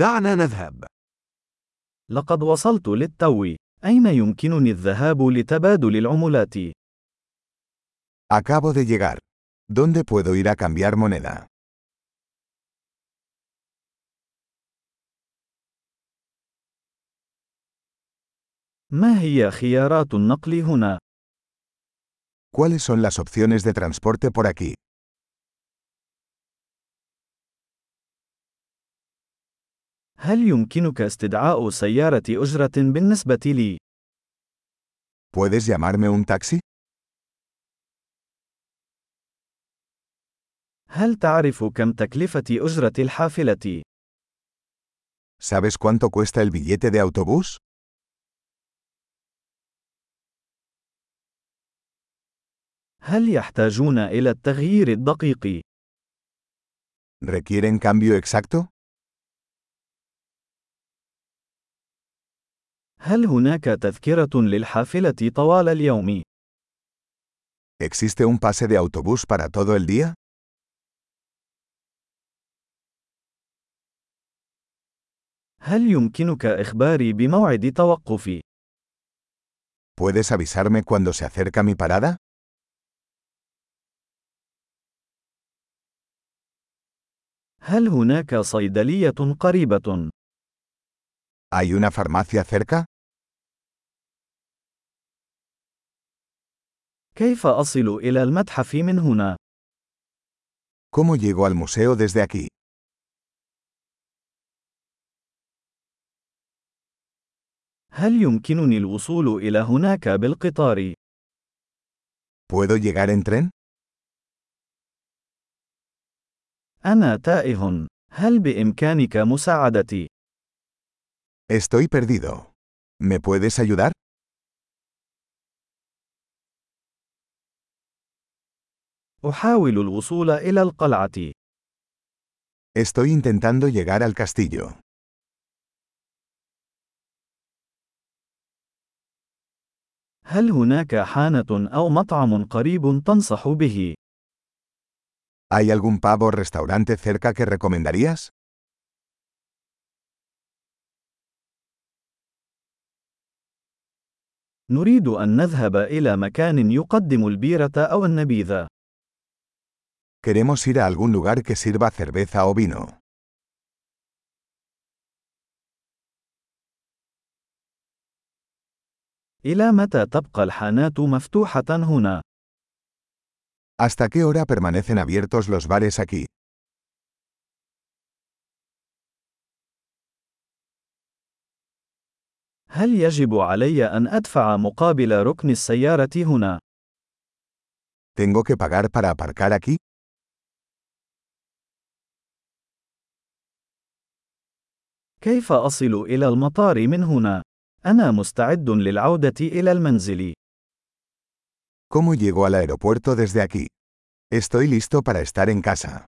دعنا نذهب. لقد وصلت للتو. أين يمكنني الذهاب لتبادل العملات؟ Acabo de llegar. ¿Dónde puedo ir a cambiar moneda? ما هي خيارات النقل هنا؟ ¿Cuáles son las opciones de transporte por aquí? هل يمكنك استدعاء سيارة أجرة بالنسبة لي؟ ¿Puedes llamarme un taxi? هل تعرف كم تكلفة أجرة الحافلة؟ ¿Sabes cuánto cuesta el billete de autobús? هل يحتاجون إلى التغيير الدقيق؟ ¿Requieren cambio exacto? هل هناك تذكرة للحافلة طوال اليوم؟ ¿Existe un pase de autobús para todo el día? هل يمكنك إخباري بموعد توقفي؟ ¿Puedes avisarme cuando se acerca mi parada? هل هناك صيدلية قريبة؟ ¿Hay una farmacia cerca? كيف أصل إلى المتحف من هنا؟ ¿Cómo llego al museo desde aquí? هل يمكنني الوصول إلى هناك بالقطار؟ ¿Puedo llegar en tren? أنا تائه. هل بإمكانك مساعدتي؟ Estoy perdido. ¿Me puedes ayudar? أحاول الوصول إلى القلعة. Estoy intentando llegar al castillo. هل هناك حانة أو مطعم قريب تنصح به؟ ¿Hay algún pub o restaurante cerca que recomendarías? نريد أن نذهب إلى مكان يقدم البيرة أو النبيذ. Queremos ir a algún lugar que sirva cerveza o vino. إلى متى تبقى الحانات مفتوحة هنا؟ ¿Hasta qué hora permanecen abiertos los bares aquí? هل يجب علي أن أدفع مقابل ركن السيارة هنا؟ ¿Tengo que pagar para aparcar aquí? كيف أصل إلى المطار من هنا؟ أنا مستعد للعودة إلى المنزل. ¿Cómo llego al aeropuerto desde aquí? Estoy listo para estar en casa.